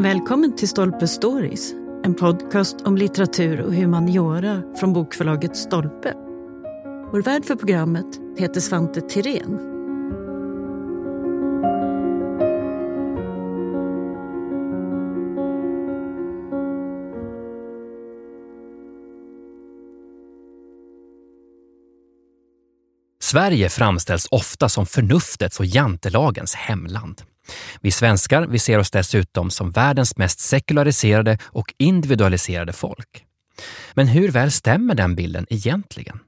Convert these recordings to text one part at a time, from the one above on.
Välkommen till Stolpe Stories, en podcast om litteratur och humaniora från bokförlaget Stolpe. Vår värd för programmet heter Svante Tirén. Sverige framställs ofta som förnuftets och jantelagens hemland. Vi svenskar vi ser oss dessutom som världens mest sekulariserade och individualiserade folk. Men hur väl stämmer den bilden egentligen?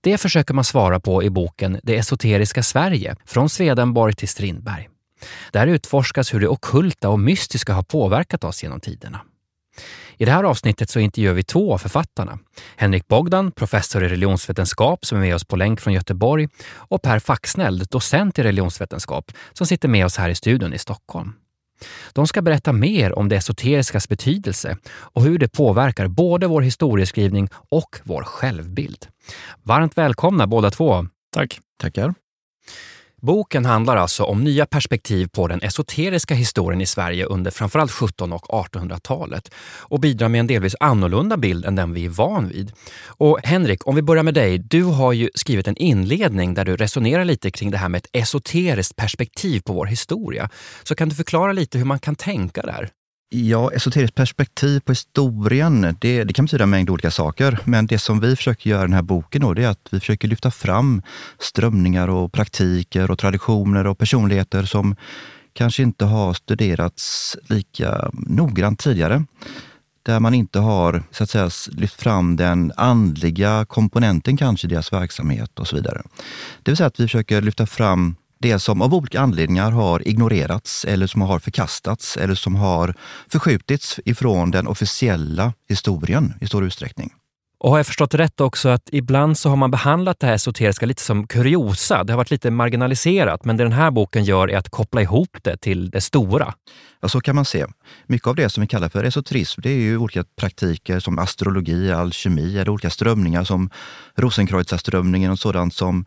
Det försöker man svara på i boken Det esoteriska Sverige, från Swedenborg till Strindberg. Där utforskas hur det okulta och mystiska har påverkat oss genom tiderna. I det här avsnittet så intervjuar vi två av författarna. Henrik Bogdan, professor i religionsvetenskap som är med oss på länk från Göteborg och Per Faxnell, docent i religionsvetenskap som sitter med oss här i studion i Stockholm. De ska berätta mer om det esoteriskas betydelse och hur det påverkar både vår historieskrivning och vår självbild. Varmt välkomna båda två. Tack. Tackar. Boken handlar alltså om nya perspektiv på den esoteriska historien i Sverige under framförallt 1700 och 1800-talet och bidrar med en delvis annorlunda bild än den vi är van vid. Och Henrik, om vi börjar med dig. Du har ju skrivit en inledning där du resonerar lite kring det här med ett esoteriskt perspektiv på vår historia. Så kan du förklara lite hur man kan tänka där? Ja, esoteriskt perspektiv på historien, det, det, kan betyda en mängd olika saker. Men det som vi försöker göra i den här boken då, det är att vi försöker lyfta fram strömningar och praktiker och traditioner och personligheter som kanske inte har studerats lika noggrant tidigare. Där man inte har så att säga, lyft fram den andliga komponenten kanske i deras verksamhet och så vidare. Det vill säga att vi försöker lyfta fram det som av olika anledningar har ignorerats eller som har förkastats eller som har förskjutits ifrån den officiella historien i stor utsträckning. Och har jag förstått rätt också att ibland så har man behandlat det här esoteriska lite som kuriosa. Det har varit lite marginaliserat, men det den här boken gör är att koppla ihop det till det stora. Ja, så kan man se. Mycket av det som vi kallar för esoterism, det är ju olika praktiker som astrologi, alkemi, eller olika strömningar som Rosenkreuzerströmningen och sådant som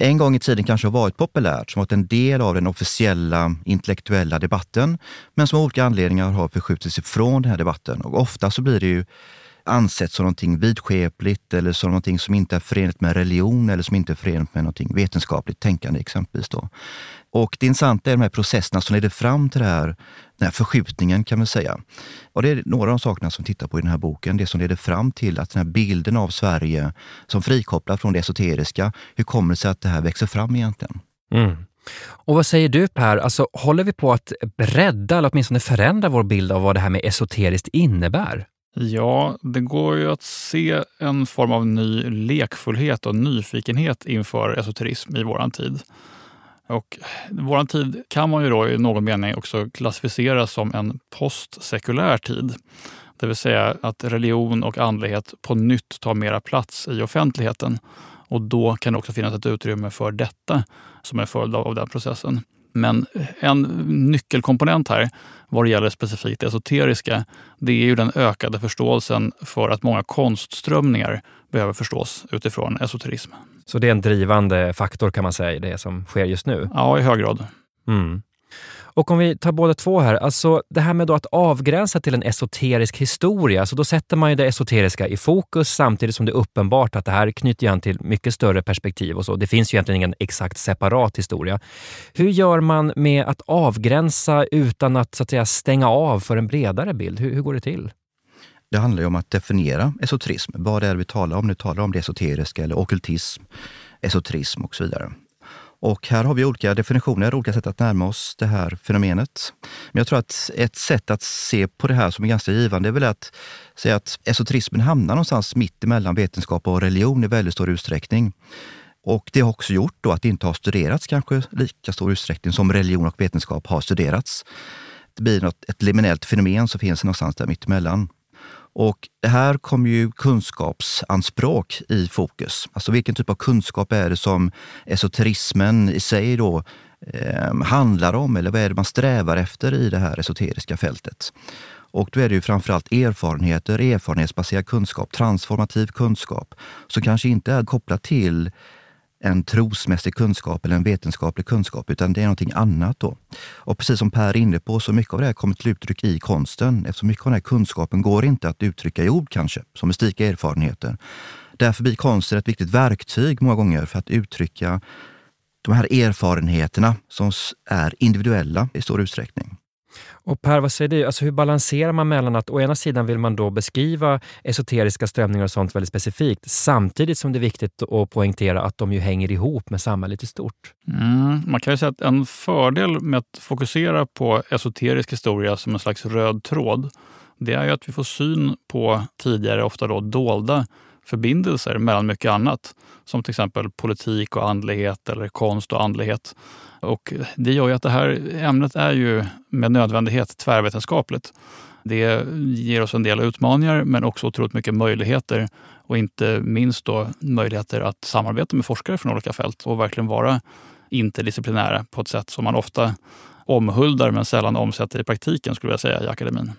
en gång i tiden kanske har varit populärt, som varit en del av den officiella intellektuella debatten, men som av olika anledningar har förskjutits ifrån den här debatten. Och ofta så blir det ju ansett som någonting vidskepligt eller som någonting som inte är förenligt med religion eller som inte är förenligt med någonting vetenskapligt tänkande exempelvis. Då. Och det intressanta är de här processerna som leder fram till det här, den här förskjutningen kan man säga. Och det är några av de sakerna som vi tittar på i den här boken. Det som leder fram till att den här bilden av Sverige som frikopplad från det esoteriska, hur kommer det sig att det här växer fram egentligen? Mm. Och vad säger du Per, alltså, håller vi på att bredda eller åtminstone förändra vår bild av vad det här med esoteriskt innebär? Ja, det går ju att se en form av ny lekfullhet och nyfikenhet inför esoterism i våran tid. Och vår tid kan man ju då i någon mening också klassificera som en postsekulär tid. Det vill säga att religion och andlighet på nytt tar mera plats i offentligheten. Och då kan det också finnas ett utrymme för detta som en följd av den processen. Men en nyckelkomponent här vad det gäller specifikt det esoteriska, det är ju den ökade förståelsen för att många konstströmningar behöver förstås utifrån esoterism. Så det är en drivande faktor kan man säga i det som sker just nu? Ja, i hög grad. Mm. Och om vi tar båda två här, alltså det här med då att avgränsa till en esoterisk historia, så då sätter man ju det esoteriska i fokus samtidigt som det är uppenbart att det här knyter an till mycket större perspektiv och så. Det finns ju egentligen ingen exakt separat historia. Hur gör man med att avgränsa utan att, så att säga, stänga av för en bredare bild? Hur, hur går det till? Det handlar ju om att definiera esoterism. Vad är det vi talar om? Nu talar om det esoteriska eller okultism, esoterism och så vidare. Och här har vi olika definitioner, olika sätt att närma oss det här fenomenet. Men jag tror att ett sätt att se på det här som är ganska givande är väl att säga att esoterismen hamnar någonstans mitt emellan vetenskap och religion i väldigt stor utsträckning. Och det har också gjort då att det inte har studerats kanske lika stor utsträckning som religion och vetenskap har studerats. Det blir något, ett liminellt fenomen som finns någonstans där mittemellan. Och här kommer ju kunskapsanspråk i fokus. Alltså vilken typ av kunskap är det som esoterismen i sig då eh, handlar om? Eller vad är det man strävar efter i det här esoteriska fältet? Och då är det ju framförallt erfarenheter, erfarenhetsbaserad kunskap, transformativ kunskap som kanske inte är kopplat till en trosmässig kunskap eller en vetenskaplig kunskap, utan det är någonting annat. Då. Och precis som Per är inne på, så mycket av det här kommer till uttryck i konsten, eftersom mycket av den här kunskapen går inte att uttrycka i ord kanske, som mystika erfarenheter. Därför blir konsten ett viktigt verktyg många gånger för att uttrycka de här erfarenheterna som är individuella i stor utsträckning. Och Per, vad säger du? Alltså hur balanserar man mellan att å ena sidan vill man då beskriva esoteriska strömningar och sånt väldigt specifikt, samtidigt som det är viktigt att poängtera att de ju hänger ihop med samhället i stort? Mm, man kan ju säga att en fördel med att fokusera på esoterisk historia som en slags röd tråd, det är ju att vi får syn på tidigare, ofta då dolda förbindelser mellan mycket annat. Som till exempel politik och andlighet eller konst och andlighet. Och det gör ju att det här ämnet är ju med nödvändighet tvärvetenskapligt. Det ger oss en del utmaningar men också otroligt mycket möjligheter. Och inte minst då möjligheter att samarbeta med forskare från olika fält och verkligen vara interdisciplinära på ett sätt som man ofta omhuldar men sällan omsätter i praktiken skulle jag säga i akademin.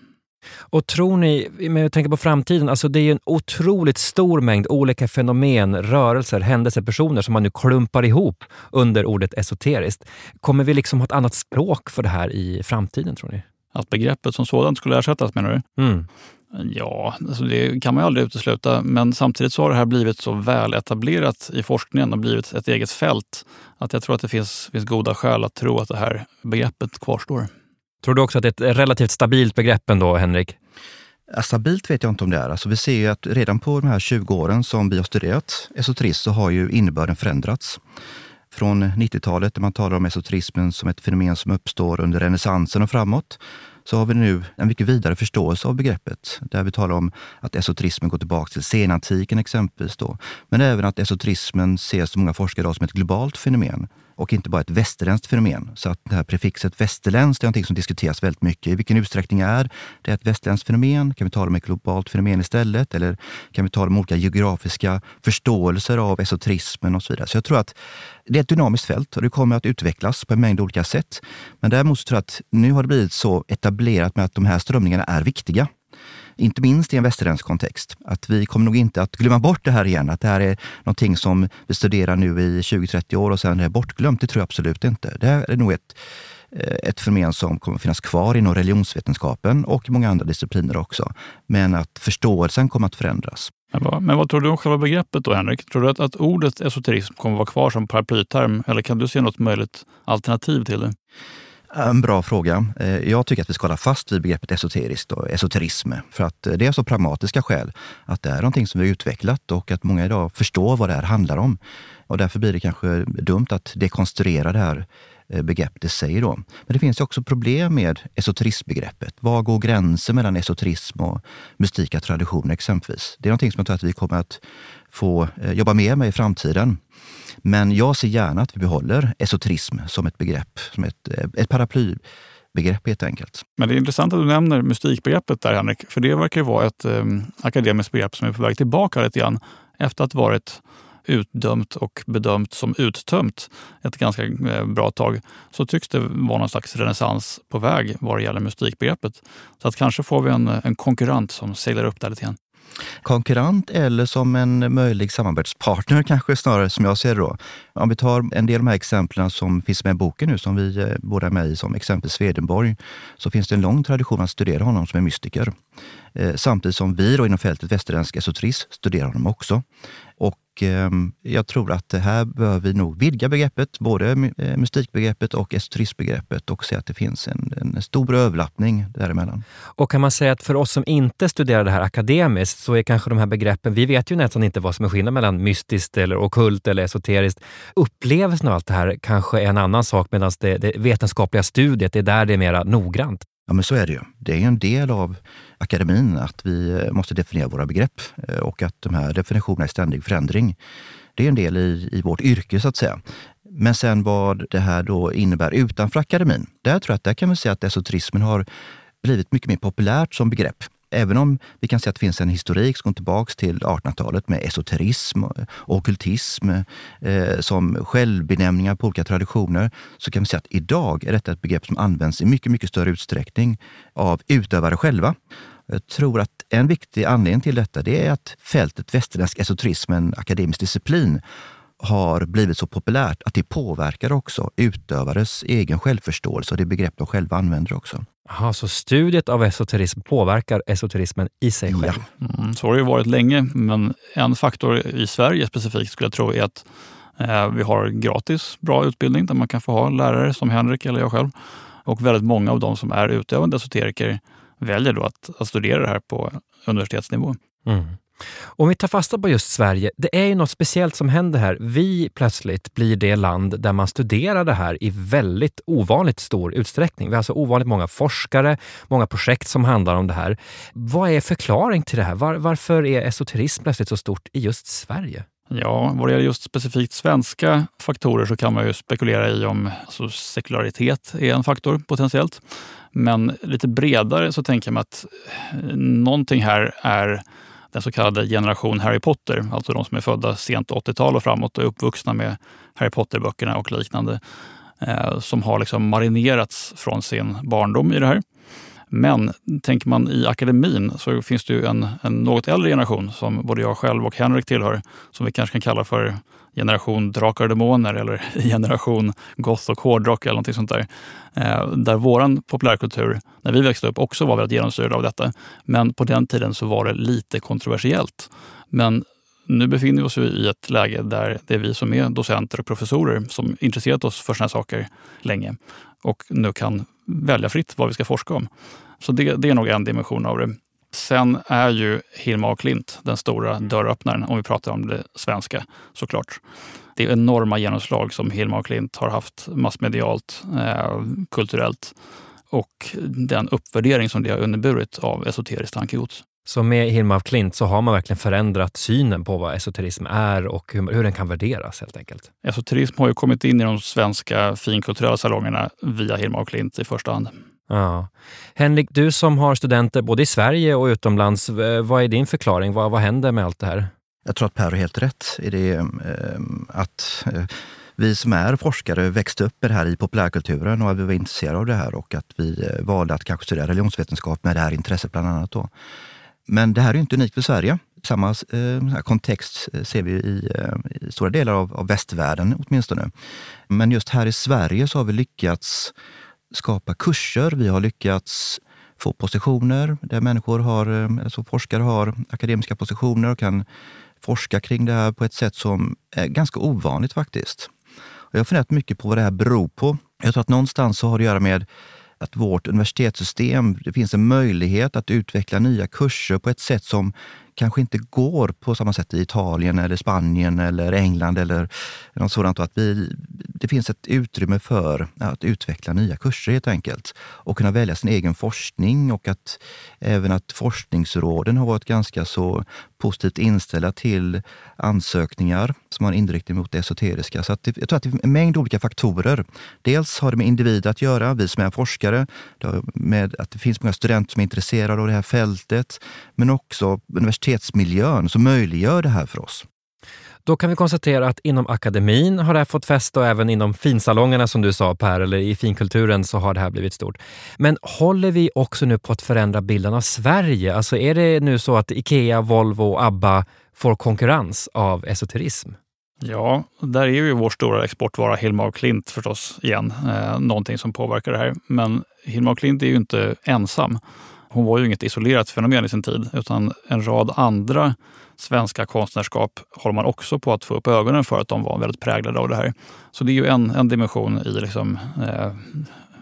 Och tror ni, med tänker på framtiden, alltså det är en otroligt stor mängd olika fenomen, rörelser, händelser, personer som man nu klumpar ihop under ordet esoteriskt. Kommer vi liksom ha ett annat språk för det här i framtiden tror ni? Att begreppet som sådant skulle ersättas menar du? Mm. Ja, alltså det kan man ju aldrig utesluta. Men samtidigt så har det här blivit så väl etablerat i forskningen och blivit ett eget fält att jag tror att det finns, finns goda skäl att tro att det här begreppet kvarstår. Tror du också att det är ett relativt stabilt begrepp ändå, Henrik? Ja, stabilt vet jag inte om det är. Alltså vi ser ju att redan på de här 20 åren som vi har studerat esoterism så har ju innebörden förändrats. Från 90-talet där man talar om esoterismen som ett fenomen som uppstår under renässansen och framåt så har vi nu en mycket vidare förståelse av begreppet. Där vi talar om att esoterismen går tillbaka till senantiken exempelvis. Då. Men även att esoterismen ses av många forskare som ett globalt fenomen och inte bara ett västerländskt fenomen. Så att det här prefixet västerländskt är någonting som diskuteras väldigt mycket. I vilken utsträckning är det ett västerländskt fenomen? Kan vi tala om ett globalt fenomen istället? Eller kan vi tala om olika geografiska förståelser av esoterismen och så vidare? Så jag tror att det är ett dynamiskt fält och det kommer att utvecklas på en mängd olika sätt. Men däremot så tror jag att nu har det blivit så etablerat med att de här strömningarna är viktiga inte minst i en västerländsk kontext. Att vi kommer nog inte att glömma bort det här igen, att det här är någonting som vi studerar nu i 20-30 år och sen är bortglömt. Det tror jag absolut inte. Det här är nog ett, eh, ett fenomen som kommer att finnas kvar inom religionsvetenskapen och många andra discipliner också. Men att förståelsen kommer att förändras. Men vad, men vad tror du om själva begreppet då, Henrik? Tror du att, att ordet esoterism kommer att vara kvar som paraplyterm eller kan du se något möjligt alternativ till det? En bra fråga. Eh, jag tycker att vi ska hålla fast vid begreppet esoteriskt och esoterism. För att eh, det är så pragmatiska skäl. Att det är någonting som vi har utvecklat och att många idag förstår vad det här handlar om. Och därför blir det kanske dumt att dekonstruera det här eh, begreppet i sig. Då. Men det finns också problem med esoterismbegreppet. Var går gränsen mellan esoterism och mystika traditioner exempelvis? Det är någonting som jag tror att vi kommer att få jobba mer med i framtiden. Men jag ser gärna att vi behåller esoterism som ett begrepp, som ett, eh, ett paraplybegrepp helt enkelt. Men det är intressant att du nämner mystikbegreppet där Henrik, för det verkar ju vara ett eh, akademiskt begrepp som är på väg tillbaka lite grann efter att ha varit utdömt och bedömt som uttömt ett ganska eh, bra tag, så tycks det vara någon slags renässans på väg vad det gäller mystikbegreppet. Så att kanske får vi en, en konkurrent som seglar upp där lite grann konkurrent eller som en möjlig samarbetspartner kanske snarare som jag ser det då. Om vi tar en del av de här exemplen som finns med i boken nu som vi eh, båda är med i, som exempel Swedenborg, så finns det en lång tradition att studera honom som en mystiker. Eh, samtidigt som vi då inom fältet västerländsk esoterism studerar honom också. Och Ehm, jag tror att här bör vi nog vidga begreppet, både eh, mystikbegreppet och esoterismbegreppet och se att det finns en, en stor överlappning däremellan. Och kan man säga att för oss som inte studerar det här akademiskt så är kanske de här begreppen, vi vet ju nästan inte vad som är skillnaden mellan mystiskt eller okult eller esoteriskt. Upplevelsen av allt det här kanske är en annan sak medan det, det vetenskapliga studiet, det är där det är mer noggrant. Ja, men så är det ju. Det är en del av akademin att vi eh, måste definiera våra begrepp eh, och att de här definitionerna är ständig förändring. Det är en del i, i vårt yrke så att säga. Men sen vad det här då innebär utanför akademin. Där tror jag att där kan vi säga att esoterismen har blivit mycket mer populärt som begrepp även om vi kan se att det finns en historik som går tillbaka till 1800-talet med esoterism och okultism eh, som självbenämningar på olika traditioner, så kan vi se att idag är detta ett begrepp som används i mycket, mycket större utsträckning av utövare själva. Jag tror att en viktig anledning till detta det är att fältet västerländsk esoterism, en akademisk disciplin, har blivit så populärt att det påverkar också utövares egen självförståelse och det begrepp de själva använder också. Aha, så studiet av esoterism påverkar esoterismen i sig själv? Ja. Mm, så har det ju varit länge, men en faktor i Sverige specifikt skulle jag tro är att eh, vi har gratis bra utbildning där man kan få ha lärare som Henrik eller jag själv. Och väldigt många av de som är utövande esoteriker väljer då att, att studera det här på universitetsnivå. Mm. Om vi tar fasta på just Sverige, det är ju något speciellt som händer här. Vi plötsligt blir det land där man studerar det här i väldigt ovanligt stor utsträckning. Vi har alltså ovanligt många forskare, många projekt som handlar om det här. Vad är förklaring till det här? Var, varför är esoterism plötsligt så stort i just Sverige? Ja, vad det gäller just specifikt svenska faktorer så kan man ju spekulera i om alltså sekularitet är en faktor potentiellt. Men lite bredare så tänker man att eh, någonting här är den så kallade generation Harry Potter, alltså de som är födda sent 80-tal och framåt och är uppvuxna med Harry Potter-böckerna och liknande, eh, som har liksom marinerats från sin barndom i det här. Men tänker man i akademin så finns det ju en, en något äldre generation som både jag själv och Henrik tillhör, som vi kanske kan kalla för generation drakar och demoner eller generation goth och hårdrock eller någonting sånt där. Eh, där våran populärkultur, när vi växte upp, också var väldigt genomsyrad av detta. Men på den tiden så var det lite kontroversiellt. Men nu befinner vi oss i ett läge där det är vi som är docenter och professorer som intresserat oss för sådana här saker länge och nu kan välja fritt vad vi ska forska om. Så det, det är nog en dimension av det. Sen är ju Hilma och Klint den stora dörröppnaren om vi pratar om det svenska såklart. Det är enorma genomslag som Hilma och Klint har haft massmedialt, eh, kulturellt och den uppvärdering som det har inneburit av esoteriskt tankegods. Så med Hilma af Klint så har man verkligen förändrat synen på vad esoterism är och hur, hur den kan värderas helt enkelt. Esoterism har ju kommit in i de svenska finkulturella salongerna via Hilma af Klint i första hand. Ja. Henrik, du som har studenter både i Sverige och utomlands, vad är din förklaring? Vad, vad händer med allt det här? Jag tror att Per har helt rätt i det eh, att eh, vi som är forskare växte upp med det här i populärkulturen och vi var intresserade av det här och att vi eh, valde att kanske studera religionsvetenskap med det här intresset bland annat. Då. Men det här är inte unikt för Sverige. Samma eh, kontext eh, ser vi i, eh, i stora delar av, av västvärlden åtminstone. Men just här i Sverige så har vi lyckats skapa kurser. Vi har lyckats få positioner där människor har, eh, alltså forskare har akademiska positioner och kan forska kring det här på ett sätt som är ganska ovanligt faktiskt. Och jag har funderat mycket på vad det här beror på. Jag tror att någonstans så har det att göra med att vårt universitetssystem, det finns en möjlighet att utveckla nya kurser på ett sätt som kanske inte går på samma sätt i Italien eller Spanien eller England eller något sådant. Att vi, det finns ett utrymme för att utveckla nya kurser helt enkelt och kunna välja sin egen forskning och att även att forskningsråden har varit ganska så positivt inställda till ansökningar som har inriktning mot det esoteriska. Så att det, jag tror att det är en mängd olika faktorer. Dels har det med individer att göra, vi som är forskare, med att det finns många studenter som är intresserade av det här fältet, men också universitet universitetsmiljön som möjliggör det här för oss. Då kan vi konstatera att inom akademin har det här fått fäste och även inom finsalongerna som du sa Per, eller i finkulturen så har det här blivit stort. Men håller vi också nu på att förändra bilden av Sverige? Alltså är det nu så att Ikea, Volvo och ABBA får konkurrens av esoterism? Ja, där är ju vår stora exportvara Hilma och Klint förstås igen, eh, någonting som påverkar det här. Men Hilma och Klint är ju inte ensam. Hon var ju inget isolerat fenomen i sin tid, utan en rad andra svenska konstnärskap håller man också på att få upp ögonen för att de var väldigt präglade av det här. Så det är ju en, en dimension i liksom, eh,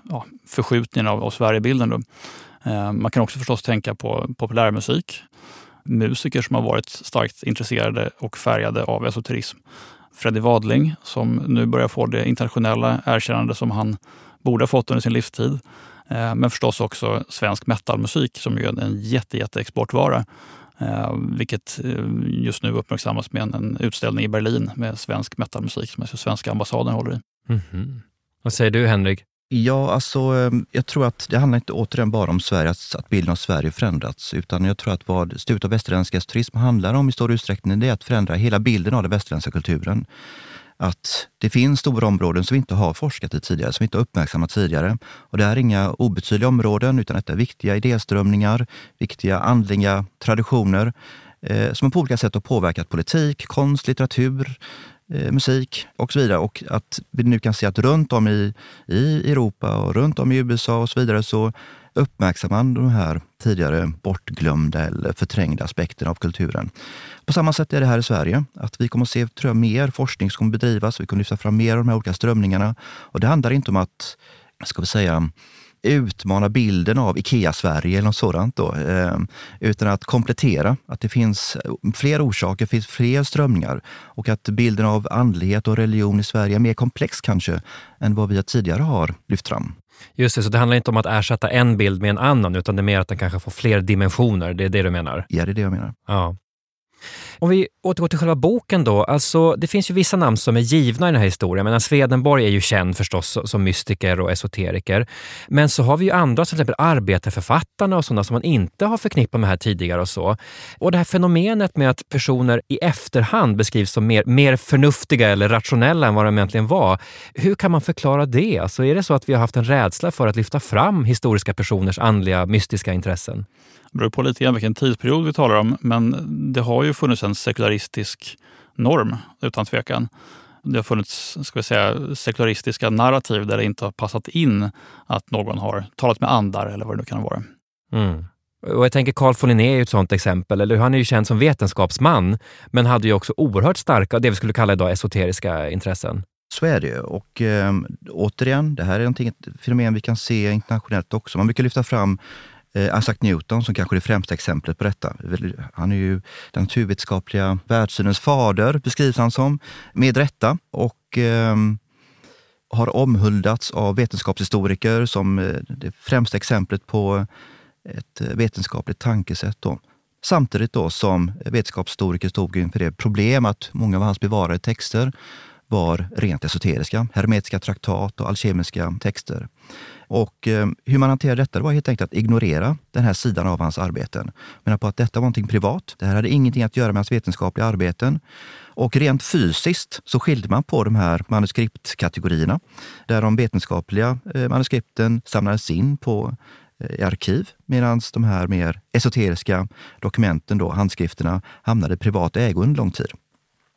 ja, förskjutningen av, av Sverigebilden. Eh, man kan också förstås tänka på populärmusik. Musiker som har varit starkt intresserade och färgade av esoterism. Freddie Wadling som nu börjar få det internationella erkännande som han borde ha fått under sin livstid. Eh, men förstås också svensk metalmusik som är en jätte, jätte exportvara. Eh, vilket eh, just nu uppmärksammas med en, utställning i Berlin med svensk metalmusik som svenska ambassaden håller i. Mm -hmm. Vad säger du Henrik? Ja, alltså jag tror att det handlar inte återigen bara om Sverige, att, att bilden av Sverige förändrats, utan jag tror att vad Studiet av västerländsk turism handlar om i stor utsträckning, det är att förändra hela bilden av den västerländska kulturen att det finns stora områden som vi inte har forskat i tidigare, som vi inte har uppmärksammat tidigare. Och det är inga obetydliga områden, utan det är viktiga idéströmningar, viktiga andliga traditioner eh, som på olika sätt har påverkat politik, konst, litteratur, eh, musik och så vidare. Och att vi nu kan se att runt om i, i Europa och runt om i USA och så vidare så uppmärksammar man de här tidigare bortglömda eller förträngda aspekterna av kulturen. På samma sätt är det här i Sverige, att vi kommer att se tror jag, mer forskning som kommer bedrivas. Vi kommer lyfta fram mer av de här olika strömningarna. Och det handlar inte om att, ska vi säga, utmana bilden av IKEA-Sverige eller något sådant. Då, eh, utan att komplettera, att det finns fler orsaker, finns fler strömningar och att bilden av andlighet och religion i Sverige är mer komplex kanske än vad vi tidigare har lyft fram. Just det, så det handlar inte om att ersätta en bild med en annan, utan det är mer att den kanske får fler dimensioner. Det är det du menar? Ja, det är det jag menar. Ja. Om vi återgår till själva boken då. Alltså, det finns ju vissa namn som är givna i den här historien. Men Swedenborg är ju känd förstås som mystiker och esoteriker. Men så har vi ju andra, som till exempel arbetarförfattarna och sådana som man inte har förknippat med här tidigare och så. Och det här fenomenet med att personer i efterhand beskrivs som mer, mer förnuftiga eller rationella än vad de egentligen var. Hur kan man förklara det? Alltså, är det så att vi har haft en rädsla för att lyfta fram historiska personers andliga, mystiska intressen? Det beror på lite grann vilken tidsperiod vi talar om, men det har ju funnits en sekularistisk norm utan tvekan. Det har funnits ska vi säga, sekularistiska narrativ där det inte har passat in att någon har talat med andar eller vad det nu kan vara. Mm. Och jag tänker Carl von Linné är ett sånt exempel. Eller Han är ju känd som vetenskapsman, men hade ju också oerhört starka, det vi skulle kalla idag esoteriska intressen. Så är det Och äh, återigen, det här är ett fenomen vi kan se internationellt också. Man brukar lyfta fram Eh, Isaac Newton som kanske är det främsta exemplet på detta. Han är ju den naturvetenskapliga världssynens fader, beskrivs han som, med rätta. Och eh, har omhuldats av vetenskapshistoriker som eh, det främsta exemplet på ett vetenskapligt tankesätt. Då. Samtidigt då som vetenskapshistoriker stod inför det problem att många av hans bevarade texter var rent esoteriska, hermetiska traktat och alkemiska texter. Och eh, hur man hanterade detta det var helt enkelt att ignorera den här sidan av hans arbeten. Men på att detta var någonting privat. Det här hade ingenting att göra med hans vetenskapliga arbeten. Och rent fysiskt så skilde man på de här manuskriptkategorierna. Där de vetenskapliga eh, manuskripten samlades in på eh, i arkiv medan de här mer esoteriska dokumenten, då, handskrifterna, hamnade i privat ägo under lång tid.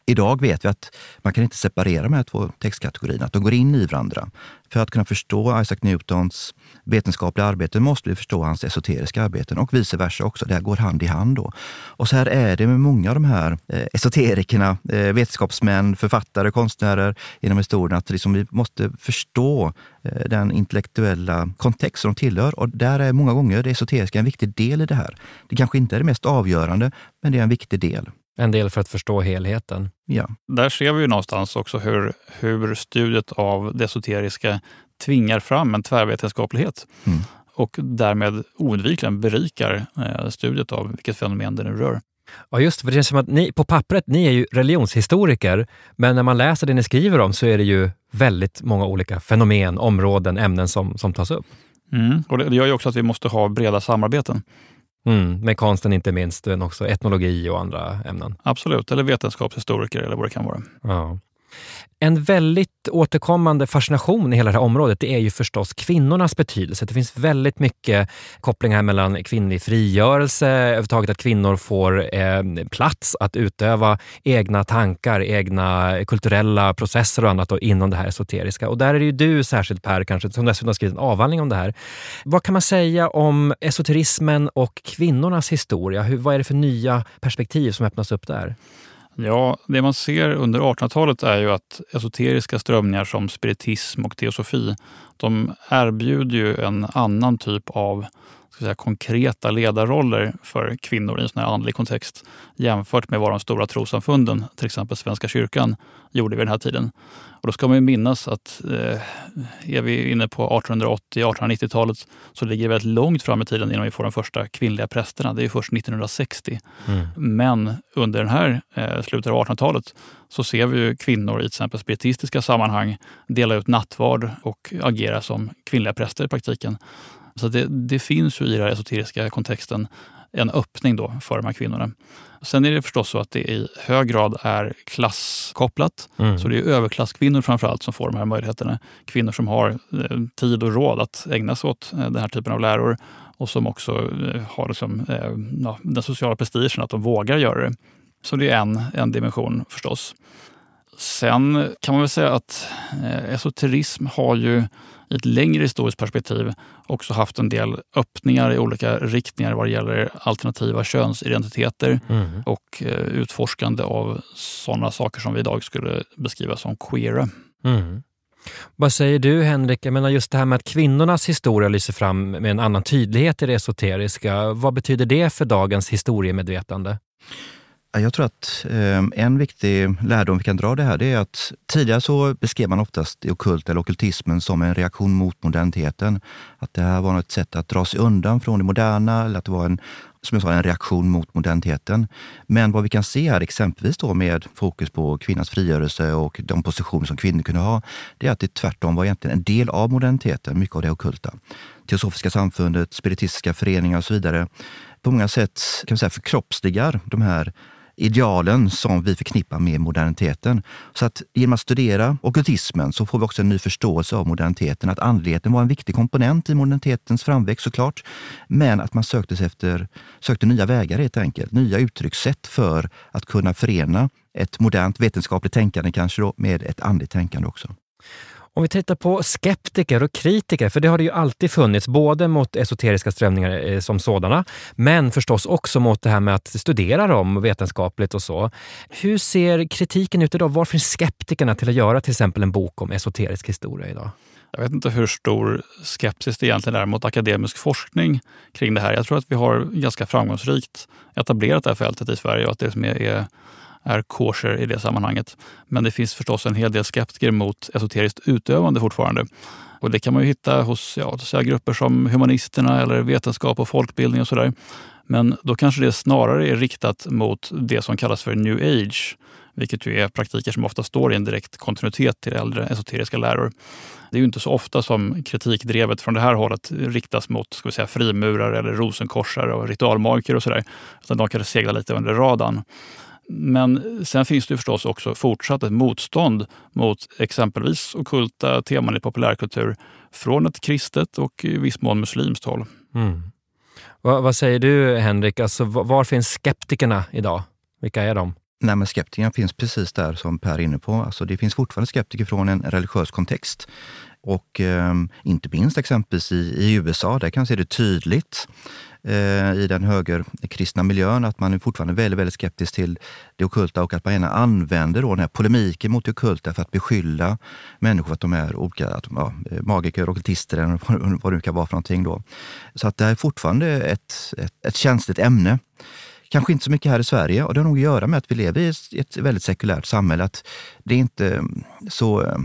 Idag vet vi att man kan inte separera de här två textkategorierna, att de går in i varandra. För att kunna förstå Isaac Newtons vetenskapliga arbete måste vi förstå hans esoteriska arbeten och vice versa också. Det här går hand i hand. Då. Och så här är det med många av de här eh, esoterikerna, eh, vetenskapsmän, författare, konstnärer genom historien. Att liksom vi måste förstå eh, den intellektuella kontext som de tillhör. Och där är många gånger det esoteriska en viktig del i det här. Det kanske inte är det mest avgörande, men det är en viktig del. En del för att förstå helheten. Ja. Där ser vi ju någonstans också hur, hur studiet av det esoteriska tvingar fram en tvärvetenskaplighet. Mm. Och därmed oundvikligen berikar eh, studiet av vilket fenomen det nu rör. Ja, just för det känns som att ni på pappret, ni är ju religionshistoriker, men när man läser det ni skriver om så är det ju väldigt många olika fenomen, områden, ämnen som, som tas upp. Mm. Och det gör ju också att vi måste ha breda samarbeten. Mm, med konsten inte minst, men också etnologi och andra ämnen. Absolut, eller vetenskapshistoriker eller vad det kan vara. Ja. En väldigt återkommande fascination i hela det här området det är ju förstås kvinnornas betydelse. Det finns väldigt mycket kopplingar mellan kvinnlig frigörelse, överhuvudtaget att kvinnor får eh, plats att utöva egna tankar, egna kulturella processer och annat inom det här esoteriska. Och där är det ju du särskilt Per, kanske, som dessutom har skrivit en avhandling om det här. Vad kan man säga om esoterismen och kvinnornas historia? Hur, vad är det för nya perspektiv som öppnas upp där? Ja, det man ser under 1800-talet är ju att esoteriska strömningar som spiritism och teosofi, de erbjuder ju en annan typ av ska säga, konkreta ledarroller för kvinnor i en sån här andlig kontext jämfört med vad de stora trossamfunden, till exempel Svenska kyrkan, gjorde vid den här tiden. Och då ska man ju minnas att eh, är vi inne på 1880-1890-talet så ligger vi väldigt långt fram i tiden innan vi får de första kvinnliga prästerna. Det är först 1960. Mm. Men under den här eh, slutet av 1800-talet så ser vi kvinnor i till exempel spiritistiska sammanhang dela ut nattvard och agera som kvinnliga präster i praktiken. Så det, det finns ju i den esoteriska kontexten en öppning då för de här kvinnorna. Sen är det förstås så att det i hög grad är klasskopplat. Mm. Så det är överklasskvinnor framförallt som får de här möjligheterna. Kvinnor som har eh, tid och råd att ägna sig åt eh, den här typen av läror och som också eh, har liksom, ja, den sociala prestigen att de vågar göra det. Så det är en, en dimension förstås. Sen kan man väl säga att esoterism har ju i ett längre historiskt perspektiv också haft en del öppningar i olika riktningar vad gäller alternativa könsidentiteter mm. och eh, utforskande av sådana saker som vi idag skulle beskriva som queera. Mm. Vad säger du Henrik? Jag menar just det här med att kvinnornas historia lyser fram med en annan tydlighet i det esoteriska. Vad betyder det för dagens historiemedvetande? Jag tror att ehm, en viktig lärdom vi kan dra det här, det är att tidigare så beskrev man oftast det okult eller okultismen som en reaktion mot moderniteten. Att det här var ett sätt att dra sig undan från det moderna, eller att det var en, som jag sa, en reaktion mot moderniteten. Men vad vi kan se här, exempelvis då med fokus på kvinnans frigörelse och de positioner som kvinnor kunde ha, det är att det tvärtom var egentligen en del av moderniteten, mycket av det okulta. Teosofiska samfundet, spiritistiska föreningar och så vidare på många sätt kan man säga, förkroppsligar de här idealen som vi förknippar med moderniteten. Så att genom att studera okultismen så får vi också en ny förståelse av moderniteten. Att andligheten var en viktig komponent i modernitetens framväxt såklart. Men att man sökte, sig efter, sökte nya vägar helt enkelt. Nya uttryckssätt för att kunna förena ett modernt vetenskapligt tänkande kanske då, med ett andligt tänkande också. Om vi tittar på skeptiker och kritiker, för det har det ju alltid funnits, både mot esoteriska strömningar eh, som sådana, men förstås också mot det här med att studera dem vetenskapligt och så. Hur ser kritiken ut idag? Var finns skeptikerna till att göra till exempel en bok om esoterisk historia idag? Jag vet inte hur stor skepsis det egentligen är mot akademisk forskning kring det här. Jag tror att vi har ganska framgångsrikt etablerat det här fältet i Sverige och att det är är är kosher i det sammanhanget. Men det finns förstås en hel del skeptiker mot esoteriskt utövande fortfarande. Och det kan man ju hitta hos ja, säga, grupper som humanisterna eller vetenskap och folkbildning och sådär. Men då kanske det snarare är riktat mot det som kallas för new age, vilket ju är praktiker som ofta står i en direkt kontinuitet till äldre esoteriska läror. Det är ju inte så ofta som kritikdrevet från det här hållet riktas mot ska vi säga, frimurare eller rosenkorsare och ritualmagiker och sådär. Utan de kanske seglar lite under radarn. Men sen finns det förstås också fortsatt ett motstånd mot exempelvis okulta teman i populärkultur från ett kristet och i viss mån muslimskt håll. Mm. Vad, vad, säger du Henrik, alltså, var finns skeptikerna idag? Vilka är de? Nej, men skeptikerna finns precis där som Per är inne på. Alltså, det finns fortfarande skeptiker från en religiös kontext. Och eh, inte minst exempelvis i, i USA, där kan man se det tydligt eh, i den högerkristna miljön, att man är fortfarande väldigt, väldigt skeptisk till det okulta och att man gärna använder då den här polemiken mot det okulta för att beskylla människor för att de är olika, att de, ja, magiker, okultister eller vad det nu kan vara för någonting. Då. Så att det är fortfarande ett, ett, ett känsligt ämne. Kanske inte så mycket här i Sverige och det har nog att göra med att vi lever i ett väldigt sekulärt samhälle. Att det är inte mm, så eh,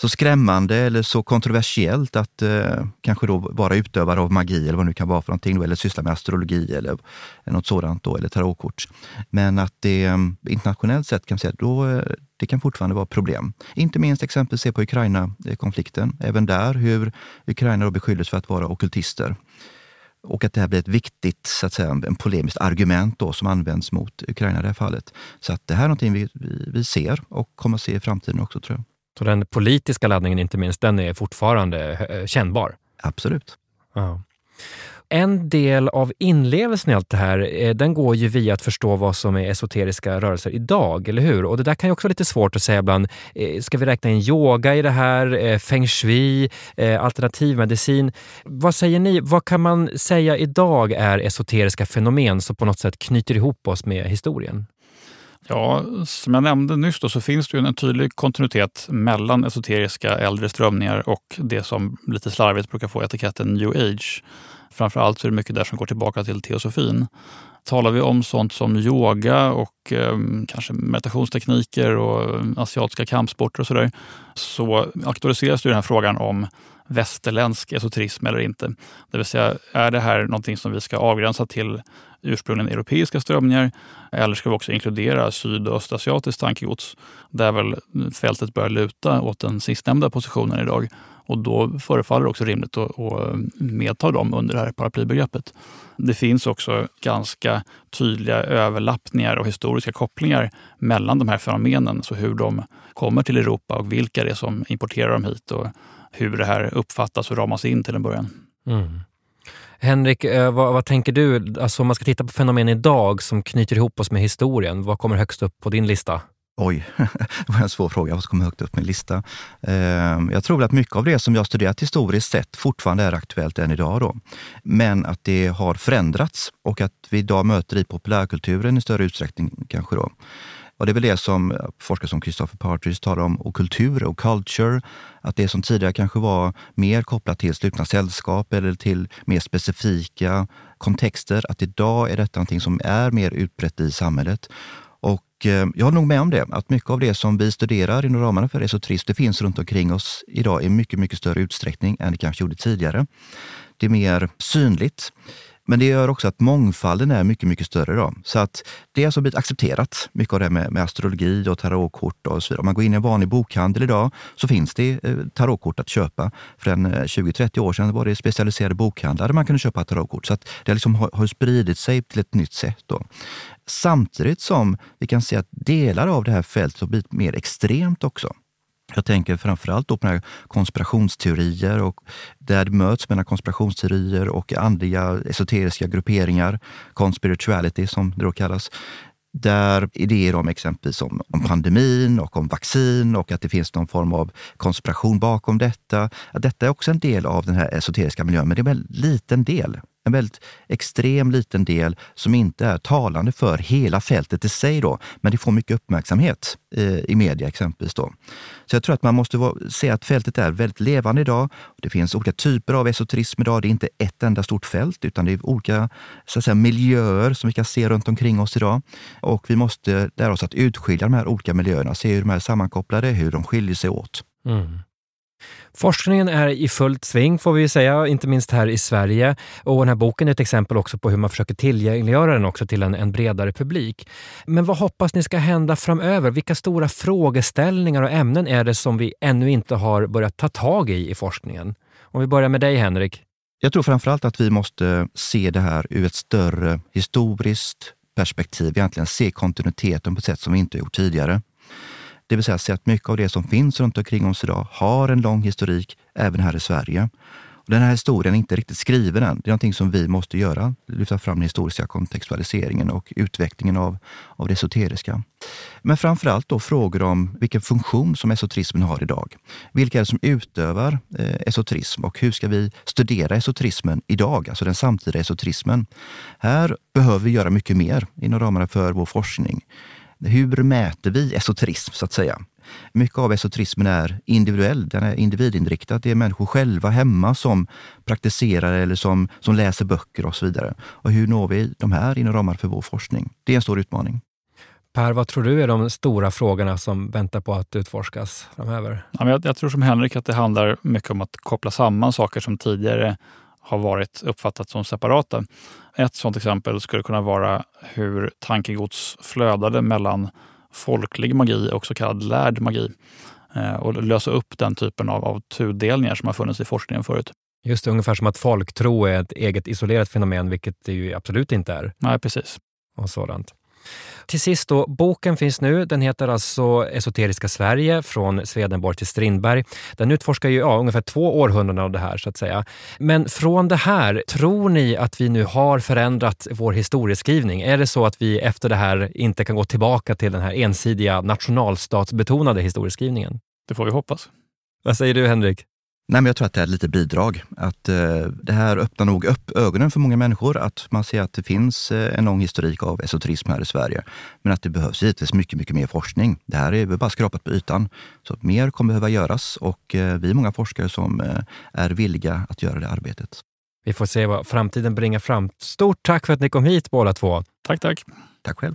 så skrämmande eller så kontroversiellt att eh, kanske då vara utövare av magi eller vad det nu kan vara för någonting, då, eller syssla med astrologi eller något sådant, då, eller tarotkort. Men att det eh, internationellt sett kan säga då eh, det kan fortfarande vara problem. Inte minst exempelvis se på Ukraina-konflikten. Även där hur Ukraina då beskylldes för att vara okultister. Och att det här blir ett viktigt, så att säga, en polemiskt argument då, som används mot Ukraina i det här fallet. Så att det här är någonting vi, vi, vi ser och kommer att se i framtiden också tror jag. Så den politiska laddningen inte minst, den är fortfarande eh, kännbar? Absolut. Ja. En del av inlevelsen i allt det här, eh, den går ju via att förstå vad som är esoteriska rörelser idag, eller hur? Och det där kan ju också vara lite svårt att säga ibland. Eh, ska vi räkna in yoga i det här? Eh, feng shui? Alternativmedicin? Vad säger ni? Vad kan man säga idag är esoteriska fenomen som på något sätt knyter ihop oss med historien? Ja, som jag nämnde nyss då, så finns det en tydlig kontinuitet mellan esoteriska äldre strömningar och det som lite slarvigt brukar få etiketten new age. Framförallt så är det mycket där som går tillbaka till teosofin. Talar vi om sånt som yoga och eh, kanske meditationstekniker och ehm, asiatiska kampsporter och sådär, så aktualiseras den här frågan om västerländsk esoterism eller inte. Det vill säga, är det här någonting som vi ska avgränsa till ursprungligen europeiska strömningar eller ska vi också inkludera syd och östasiatiskt tankegods? Där väl fältet börjar luta åt den sistnämnda positionen idag. Och då förefaller det också rimligt att, att medta dem under det här paraplybegreppet. Det finns också ganska tydliga överlappningar och historiska kopplingar mellan de här fenomenen. Så hur de kommer till Europa och vilka det är som importerar dem hit och hur det här uppfattas och ramas in till en början. Mm. Henrik, eh, vad, vad, tänker du? Alltså om man ska titta på fenomen idag som knyter ihop oss med historien, vad kommer högst upp på din lista? Oj, det var en svår fråga. Vad måste komma högt upp min lista? Ehm, jag tror att mycket av det som jag studerat historiskt sett fortfarande är aktuellt än idag. Då. Men att det har förändrats och att vi idag möter i populärkulturen i större utsträckning kanske. då. Och det är väl det som forskare som Christopher Partridge talar om, och kultur och culture. Att det som tidigare kanske var mer kopplat till slutna sällskap eller till mer specifika kontexter, att idag är detta någonting som är mer utbrett i samhället. Och eh, jag håller nog med om det, att mycket av det som vi studerar inom ramarna för esoterism, det finns runt omkring oss idag i mycket, mycket större utsträckning än det kanske gjorde tidigare. Det är mer synligt. Men det gör också att mångfalden är mycket, mycket större idag. Så att det är alltså blivit accepterat, mycket av det med, med astrologi och tarotkort och så vidare. Om man går in i en vanlig bokhandel idag så finns det eh, tarotkort att köpa. För en eh, 20-30 år sedan var det specialiserade bokhandlar där man kunde köpa tarotkort. Så att det liksom har, har spridit sig till ett nytt sätt. Då. Samtidigt som vi kan se att delar av det här fältet har blivit mer extremt också. Jag tänker framförallt då på här konspirationsteorier och där det möts mellan konspirationsteorier och andliga esoteriska grupperingar, conspirituality som det då kallas. Där idéer om exempelvis om, om pandemin och om vaccin och att det finns någon form av konspiration bakom detta. Att detta är också en del av den här esoteriska miljön, men det är en liten del en väldigt extrem liten del som inte är talande för hela fältet i sig. Då, men det får mycket uppmärksamhet eh, i media exempelvis. Då. Så jag tror att man måste se att fältet är väldigt levande idag. Det finns olika typer av esoterism idag. Det är inte ett enda stort fält, utan det är olika så att säga, miljöer som vi kan se runt omkring oss idag. Och vi måste lära oss att utskilja de här olika miljöerna, se hur de är sammankopplade, hur de skiljer sig åt. Mm. Forskningen är i fullt sving får vi säga, inte minst här i Sverige. Och den här boken är ett exempel också på hur man försöker tillgängliggöra den också till en, en bredare publik. Men vad hoppas ni ska hända framöver? Vilka stora frågeställningar och ämnen är det som vi ännu inte har börjat ta tag i i forskningen? Om vi börjar med dig Henrik. Jag tror framförallt att vi måste se det här ur ett större historiskt perspektiv, egentligen se kontinuiteten på ett sätt som vi inte gjort tidigare. Det vill säga se att mycket av det som finns runt omkring oss idag har en lång historik även här i Sverige. Och den här historien är inte riktigt skriven än. Det är någonting som vi måste göra, lyfta fram den historiska kontextualiseringen och utvecklingen av, av det esoteriska. Men framförallt då frågor om vilken funktion som esoterismen har idag. Vilka är det som utövar eh, esoterism och hur ska vi studera esoterismen idag, alltså den samtida esoterismen? Här behöver vi göra mycket mer inom ramarna för vår forskning hur mäter vi esoterism så att säga? Mycket av esoterismen är individuell, den är individinriktad. Det är människor själva hemma som praktiserar eller som, som läser böcker och så vidare. Och hur når vi de här inom ramarna för vår forskning? Det är en stor utmaning. Per, vad tror du är de stora frågorna som väntar på att utforskas framöver? jag, jag tror som Henrik att det handlar mycket om att koppla samman saker som tidigare har varit uppfattat som separata. Ett sådant exempel skulle kunna vara hur tankegods flödade mellan folklig magi och så kallad lärd magi eh, och lösa upp den typen av, av tudelningar som har funnits i forskningen förut. Just det, ungefär som att folktro är ett eget isolerat fenomen, vilket det ju absolut inte är. Nej, precis. Och sådant. Till sist då, boken finns nu. Den heter alltså Esoteriska Sverige från Swedenborg till Strindberg. Den utforskar ju ja, ungefär två århundraden av det här så att säga. Men från det här, tror ni att vi nu har förändrat vår historieskrivning? Är det så att vi efter det här inte kan gå tillbaka till den här ensidiga nationalstatsbetonade historieskrivningen? Det får vi hoppas. Vad säger du Henrik? Nej, men jag tror att det är lite bidrag. Att eh, Det här öppnar nog upp ögonen för många människor. Att man ser att det finns eh, en lång historik av esoterism här i Sverige. Men att det behövs givetvis mycket, mycket mer forskning. Det här är bara skrapat på ytan. Så mer kommer behöva göras och eh, vi är många forskare som eh, är villiga att göra det arbetet. Vi får se vad framtiden bringar fram. Stort tack för att ni kom hit båda två. Tack, tack. Tack själv.